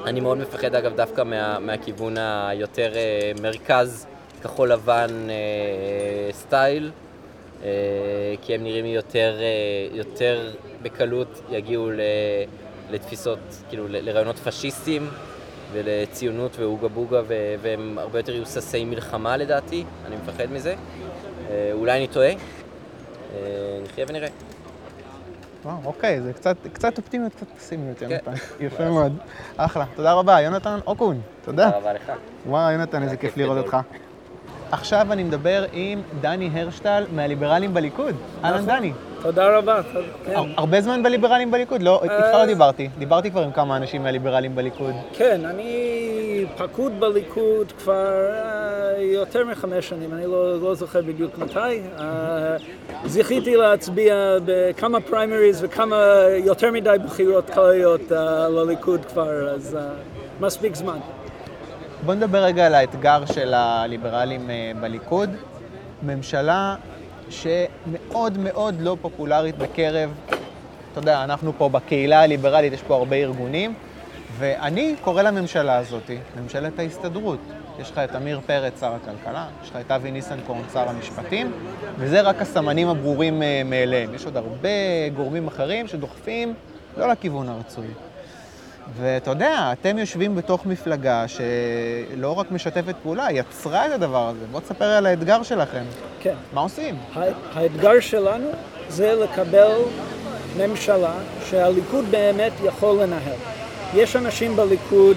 אני מאוד מפחד אגב דווקא מה, מהכיוון היותר אה, מרכז כחול לבן סטייל. אה, כי הם נראים יותר, יותר בקלות יגיעו לתפיסות, כאילו לרעיונות פשיסטיים ולציונות ואוגה בוגה והם הרבה יותר יהיו ששי מלחמה לדעתי, אני מפחד מזה. אולי אני טועה, נחיה ונראה. וואו, אוקיי, זה קצת, קצת אופטימיות, קצת פסימיות, כן. יונתן. יפה מאוד. אחלה. תודה רבה, יונתן אוקון. תודה. תודה רבה לך. וואו, יונתן, איזה כיף לראות אותך. עכשיו אני מדבר עם דני הרשטל מהליברלים בליכוד. אהלן דני. תודה רבה. כן. הר- הרבה זמן בליברלים בליכוד? לא, איתך לא דיברתי. דיברתי כבר עם כמה אנשים מהליברלים בליכוד. כן, אני פקוד בליכוד כבר אה, יותר מחמש שנים, אני לא, לא זוכר בדיוק מתי. אה, זכיתי להצביע בכמה פריימריז וכמה יותר מדי בחירות כלליות אה, לליכוד כבר, אז אה, מספיק זמן. בוא נדבר רגע על האתגר של הליברלים אה, בליכוד. ממשלה שמאוד מאוד לא פופולרית בקרב, אתה יודע, אנחנו פה בקהילה הליברלית, יש פה הרבה ארגונים, ואני קורא לממשלה הזאת ממשלת ההסתדרות. יש לך את עמיר פרץ, שר הכלכלה, יש לך את אבי ניסנקורן, שר המשפטים, וזה רק הסמנים הברורים אה, מאליהם. יש עוד הרבה גורמים אחרים שדוחפים לא לכיוון הרצוי. ואתה יודע, אתם יושבים בתוך מפלגה שלא רק משתפת פעולה, יצרה את הדבר הזה. בוא תספר על האתגר שלכם. כן. מה עושים? האתגר שלנו זה לקבל ממשלה שהליכוד באמת יכול לנהל. יש אנשים בליכוד,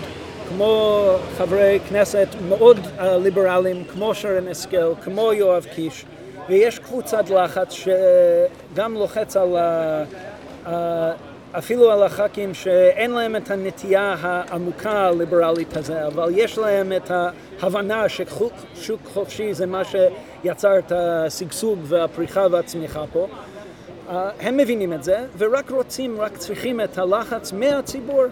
כמו חברי כנסת מאוד אה, ליברליים, כמו שרן השכל, כמו יואב קיש, ויש קבוצת לחץ שגם לוחץ על ה... ה- אפילו על הח"כים שאין להם את הנטייה העמוקה הליברלית הזה, אבל יש להם את ההבנה ששוק חופשי זה מה שיצר את השגשוג והפריחה והצמיחה פה. אה, הם מבינים את זה, ורק רוצים, רק צריכים את הלחץ מהציבור,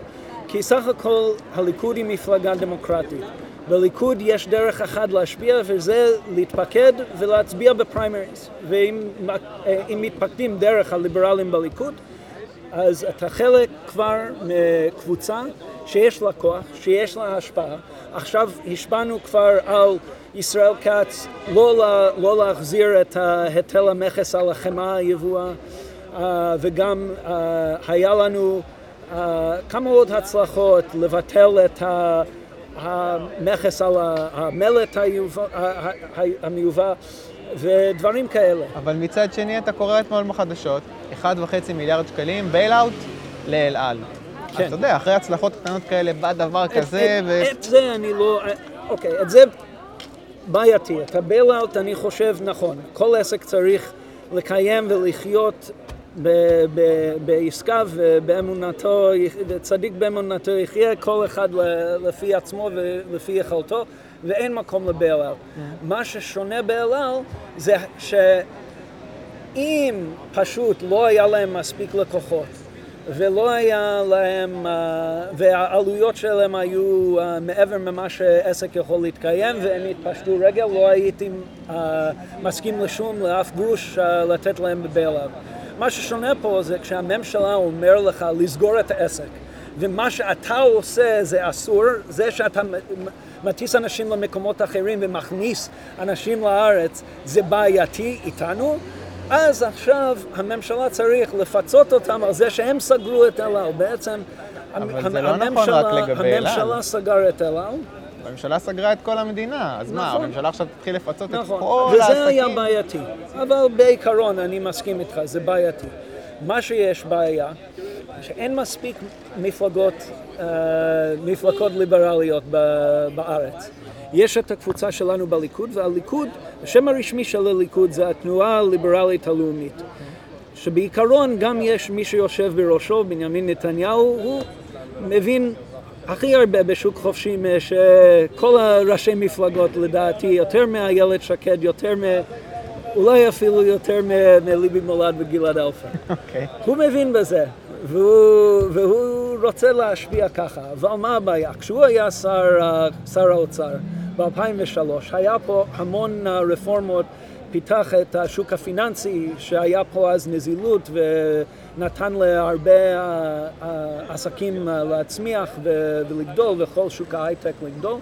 כי סך הכל הליכוד היא מפלגה דמוקרטית. בליכוד יש דרך אחת להשפיע, וזה להתפקד ולהצביע בפריימריז. ואם אה, מתפקדים דרך הליברלים בליכוד, אז אתה חלק כבר מקבוצה שיש לה כוח, שיש לה השפעה. עכשיו השפענו כבר על ישראל כץ לא, לא להחזיר את היטל המכס על החמאה היבואה, אה, וגם אה, היה לנו אה, כמה עוד הצלחות לבטל את ה... המכס על המלט המיובא ודברים כאלה. אבל מצד שני, אתה קורא אתמול בחדשות, 1.5 מיליארד שקלים bailout לאל על. כן. אז אתה יודע, אחרי הצלחות קטנות כאלה בא דבר כזה, את, ו... את זה אני לא... אוקיי, את זה בעייתי. את ה bailout אני חושב נכון. כל עסק צריך לקיים ולחיות ב- ב- בעסקה ובאמונתו, צדיק באמונתו יחיה, כל אחד לפי עצמו ולפי יכולתו, ואין מקום ל bailout. מה ששונה באל-על זה שאם פשוט לא היה להם מספיק לקוחות ולא היה להם, אה, והעלויות שלהם היו אה, מעבר ממה שעסק יכול להתקיים והם פשטו רגל, לא הייתי אה, מסכים לשום, לאף גוש לתת להם בבייל-אאוט. מה ששונה פה זה כשהממשלה אומר לך לסגור את העסק ומה שאתה עושה זה אסור, זה שאתה מטיס אנשים למקומות אחרים ומכניס אנשים לארץ זה בעייתי איתנו אז עכשיו הממשלה צריך לפצות אותם על זה שהם סגרו את אל על. בעצם אבל המ- זה לא נכון הממשלה- רק לגבי אל על. הממשלה סגר את אל על, הממשלה סגרה את כל המדינה, אז מה, נכון. הממשלה עכשיו תתחיל לפצות את נכון, כל וזה היה העסקים? בעייתי. אבל בעיקרון אני מסכים איתך, זה בעייתי. מה שיש בעיה, שאין מספיק מפלגות, אה, מפלגות ליברליות בארץ. יש את הקבוצה שלנו בליכוד, והליכוד, השם הרשמי של הליכוד זה התנועה הליברלית הלאומית. שבעיקרון גם יש מי שיושב בראשו, בנימין נתניהו, הוא מבין הכי הרבה בשוק חופשי משכל הראשי מפלגות לדעתי, יותר מאיילת שקד, יותר מ... אולי אפילו יותר מליבי מולד וגלעד אלפר. אוקיי. הוא מבין בזה, והוא, והוא רוצה להשפיע ככה. אבל מה הבעיה? כשהוא היה שר, אה, שר האוצר ב-2003, היה פה המון אה, רפורמות, פיתח את השוק הפיננסי, שהיה פה אז נזילות, ונתן להרבה אה, אה, עסקים אה, להצמיח ולגדול, וכל שוק ההייטק לגדול.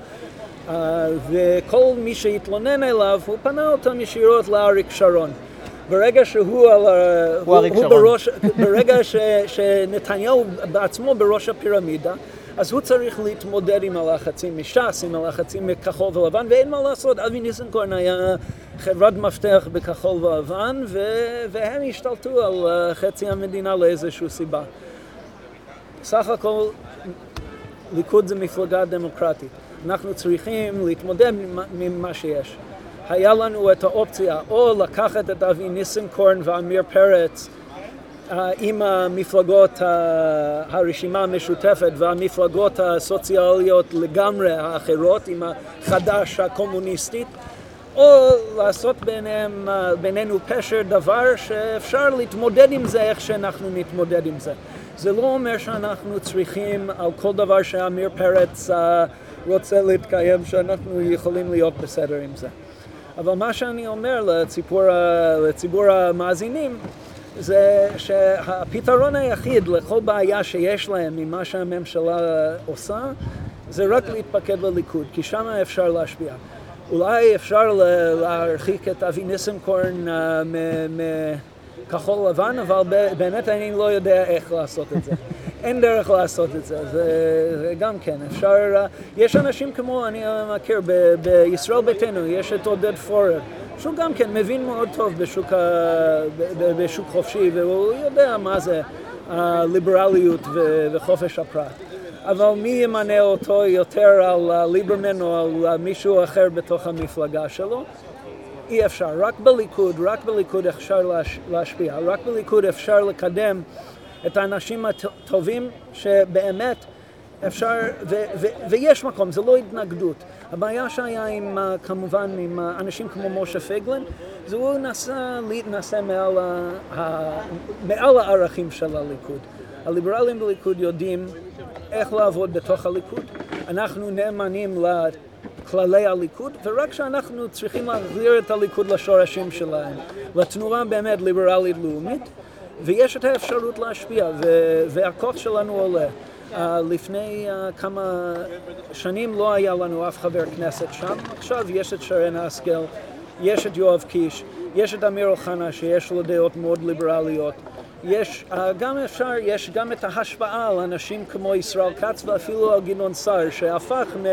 Uh, וכל מי שהתלונן אליו, הוא פנה אותם ישירות לאריק שרון. ברגע שהוא על ה... הוא אריק שרון. בראש, ברגע ש, שנתניהו בעצמו בראש הפירמידה, אז הוא צריך להתמודד עם הלחצים מש"ס, עם הלחצים מכחול ולבן, ואין מה לעשות, אבי ניסנקורן היה חברת מפתח בכחול ולבן, ו, והם השתלטו על uh, חצי המדינה לאיזושהי סיבה. סך הכל ליכוד זה מפלגה דמוקרטית. אנחנו צריכים להתמודד ממה שיש. היה לנו את האופציה או לקחת את אבי ניסנקורן ועמיר פרץ עם המפלגות הרשימה המשותפת והמפלגות הסוציאליות לגמרי האחרות, עם החד"ש הקומוניסטית, או לעשות ביניהם, בינינו פשר דבר שאפשר להתמודד עם זה איך שאנחנו נתמודד עם זה. זה לא אומר שאנחנו צריכים על כל דבר שעמיר פרץ רוצה להתקיים, שאנחנו יכולים להיות בסדר עם זה. אבל מה שאני אומר לציבור, לציבור המאזינים זה שהפתרון היחיד לכל בעיה שיש להם ממה שהממשלה עושה זה רק להתפקד לליכוד, כי שם אפשר להשפיע. אולי אפשר להרחיק את אבי ניסנקורן אה, מכחול לבן, אבל באמת אני לא יודע איך לעשות את זה. אין דרך לעשות את זה, זה, זה גם כן, אפשר, אה, יש אנשים כמו, אני מכיר, ב- בישראל ביתנו, יש את עודד פורר, שהוא גם כן מבין מאוד טוב בשוק, ה, ב- בשוק חופשי, והוא יודע מה זה הליברליות ו- וחופש הפרט. אבל מי ימנה אותו יותר על אה, ליברמן או על אה, מישהו אחר בתוך המפלגה שלו? אי אפשר. רק בליכוד, רק בליכוד אפשר להש, להשפיע. רק בליכוד אפשר לקדם את האנשים הטובים שבאמת אפשר, ו, ו, ויש מקום, זה לא התנגדות. הבעיה שהיה עם, אה, כמובן, עם אה, אנשים כמו משה פייגלין, זה הוא נסע להתנסה מעל, ה- מעל הערכים של הליכוד. הליברלים בליכוד יודעים איך לעבוד בתוך הליכוד. אנחנו נאמנים לכללי הליכוד, ורק כשאנחנו צריכים להחזיר את הליכוד לשורשים שלהם, לתנועה באמת ליברלית לאומית, ויש את האפשרות להשפיע, ו- והכוח שלנו עולה. Uh, לפני uh, כמה שנים לא היה לנו אף חבר כנסת שם, עכשיו יש את שרן השכל, יש את יואב קיש, יש את אמיר אוחנה שיש לו דעות מאוד ליברליות, יש uh, גם אפשר, יש גם את ההשפעה על אנשים כמו ישראל כץ ואפילו על גדעון סער שהפך מ...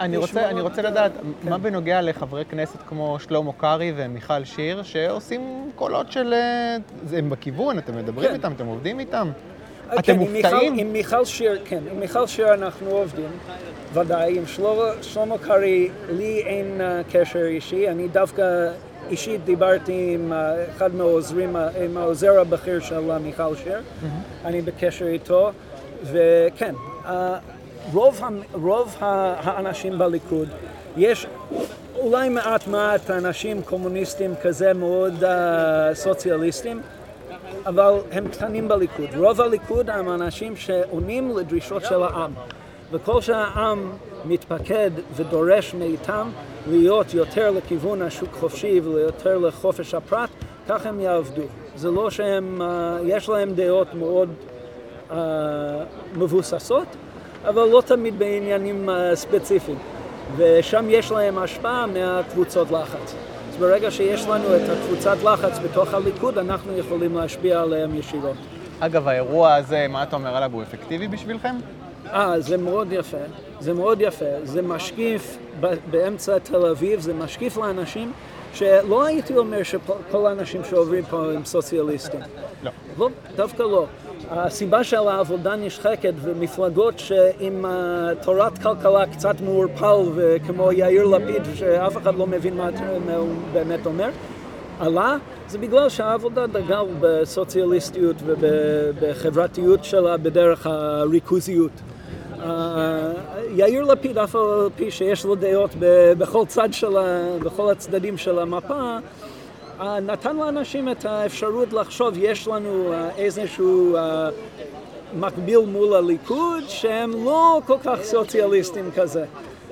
אני רוצה, אני רוצה לדעת, מה בנוגע לחברי כנסת כמו שלמה קרעי ומיכל שיר, שעושים קולות של... אה, הם בכיוון, אתם מדברים כן. איתם, אתם עובדים איתם? כן, אתם מיכל- מופתעים? עם מיכל שיר, כן, עם מיכל שיר אנחנו עובדים, ודאי. עם שלמה, קרעי, לי אין קשר אישי, אני דווקא אישית דיברתי עם uh, אחד מהעוזרים, uh, עם העוזר הבכיר של מיכל שיר, אני בקשר איתו, וכן, uh, רוב, רוב האנשים בליכוד, יש אולי מעט מעט אנשים קומוניסטים כזה מאוד uh, סוציאליסטים, אבל הם קטנים בליכוד. רוב הליכוד הם אנשים שעונים לדרישות של העם. וכל שהעם מתפקד ודורש מאיתם להיות יותר לכיוון השוק חופשי ויותר לחופש הפרט, כך הם יעבדו. זה לא שהם, אה, יש להם דעות מאוד אה, מבוססות, אבל לא תמיד בעניינים אה, ספציפיים. ושם יש להם השפעה מהקבוצות לחץ. אז ברגע שיש לנו את הקבוצת לחץ בתוך הליכוד, אנחנו יכולים להשפיע עליהם ישירות. אגב, האירוע הזה, מה אתה אומר עליו, הוא אפקטיבי בשבילכם? אה, זה מאוד יפה, זה מאוד יפה. זה משקיף באמצע תל אביב, זה משקיף לאנשים שלא הייתי אומר שכל האנשים שעוברים פה הם סוציאליסטים. לא. לא, דווקא לא. הסיבה של העבודה נשחקת ומפלגות שעם תורת כלכלה קצת מעורפל וכמו יאיר לפיד שאף אחד לא מבין מה, מה הוא באמת אומר, עלה, זה בגלל שהעבודה דגל בסוציאליסטיות ובחברתיות שלה בדרך הריכוזיות. יאיר לפיד, אף על פי שיש לו דעות בכל צד של ה... בכל הצדדים של המפה, uh, נתן לאנשים את האפשרות לחשוב, יש לנו uh, איזשהו uh, מקביל מול הליכוד, שהם לא כל כך סוציאליסטים כזה.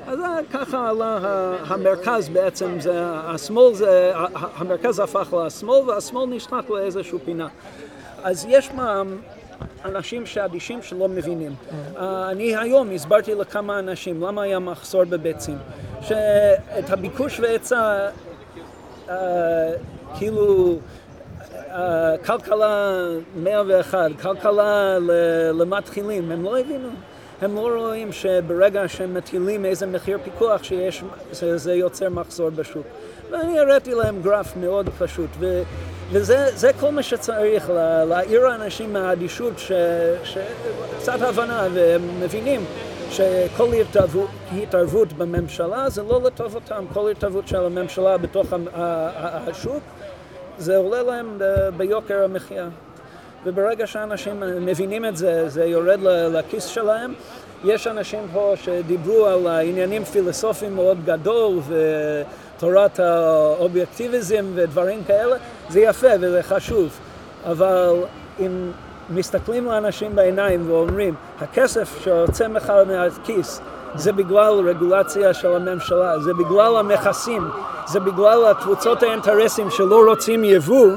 אז אה, ככה עלה המרכז בעצם, זה, השמאל זה, המרכז הפך לשמאל והשמאל נשחק לאיזושהי פינה. אז יש מה, אנשים שאדישים שלא מבינים. Uh, אני היום הסברתי לכמה אנשים למה היה מחסור בביצים. שאת הביקוש והיצע, uh, כאילו, uh, כלכלה 101, כלכלה למתחילים, הם לא הבינו. הם לא רואים שברגע שהם מטילים איזה מחיר פיקוח שיש, זה, זה יוצר מחסור בשוק. ואני הראיתי להם גרף מאוד פשוט, וזה זה כל מה שצריך, לה- להעיר האנשים מהאדישות, שקצת הבנה, והם מבינים שכל התערבות, התערבות בממשלה זה לא לטובתם, כל התערבות של הממשלה בתוך השוק, זה עולה להם ביוקר המחיה. וברגע שאנשים מבינים את זה, זה יורד לכיס שלהם. יש אנשים פה שדיברו על העניינים פילוסופיים מאוד גדול ותורת האובייקטיביזם ודברים כאלה, זה יפה וזה חשוב, אבל אם מסתכלים לאנשים בעיניים ואומרים, הכסף שיוצא לך מהכיס זה בגלל רגולציה של הממשלה, זה בגלל המכסים, זה בגלל הקבוצות האינטרסים שלא רוצים יבוא,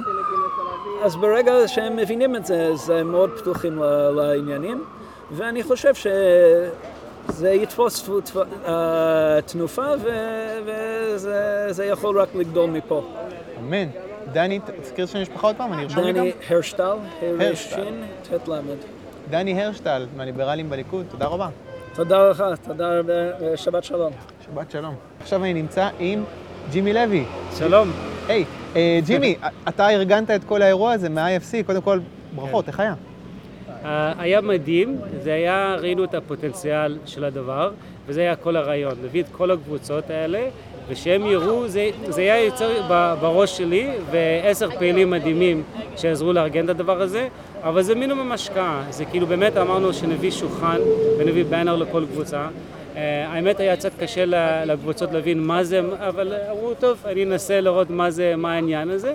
אז ברגע שהם מבינים את זה, אז הם מאוד פתוחים לעניינים, ואני חושב שזה יתפוס תפ- אה, תנופה וזה זה יכול רק לגדול מפה. אמן. דני, תזכיר שם משפחה עוד פעם, אני ארשום לי גם. דני הרשטל, ה' הרשטל. ש' ט' ל'. דני הרשטל, מהליברלים בליכוד, תודה רבה. תודה לך, תודה רבה, ושבת שלום. שבת שלום. עכשיו אני נמצא עם ג'ימי לוי. שלום. היי, אה, ג'ימי, אתה ארגנת את כל האירוע הזה מה-IFC, קודם כל, ברכות, איך היה? אה, היה מדהים, זה היה, ראינו את הפוטנציאל של הדבר, וזה היה כל הרעיון, להביא את כל הקבוצות האלה, ושהם יראו, זה, זה היה יוצר בראש שלי, ועשר פעילים מדהימים שעזרו לארגן את הדבר הזה, אבל זה מינימום השקעה, זה כאילו באמת אמרנו שנביא שולחן ונביא באנר לכל קבוצה. Uh, האמת היה קצת קשה לקבוצות להבין מה זה, אבל אמרו, טוב, אני אנסה לראות מה זה, מה העניין הזה.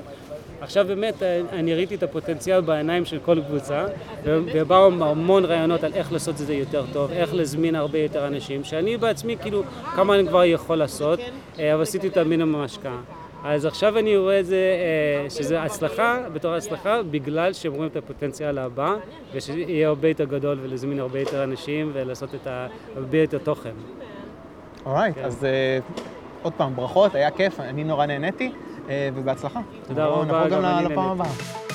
עכשיו באמת אה, אני ראיתי את הפוטנציאל בעיניים של כל קבוצה ובאו המון רעיונות על איך לעשות את זה יותר טוב, איך להזמין הרבה יותר אנשים, שאני בעצמי כאילו כמה אני כבר יכול לעשות, אה, אבל עשיתי את המינימום השקעה. אז עכשיו אני רואה את זה, אה, שזה הצלחה בתור הצלחה בגלל שהם רואים את הפוטנציאל הבא ושיהיה הרבה יותר גדול ולהזמין הרבה יותר אנשים ולעשות את ה- הרבה יותר תוכן. אורייט, כן. אז אה, עוד פעם, ברכות, היה כיף, אני נורא נהניתי, ובהצלחה. תודה רבה, נבוא גם לפעם. הבאה.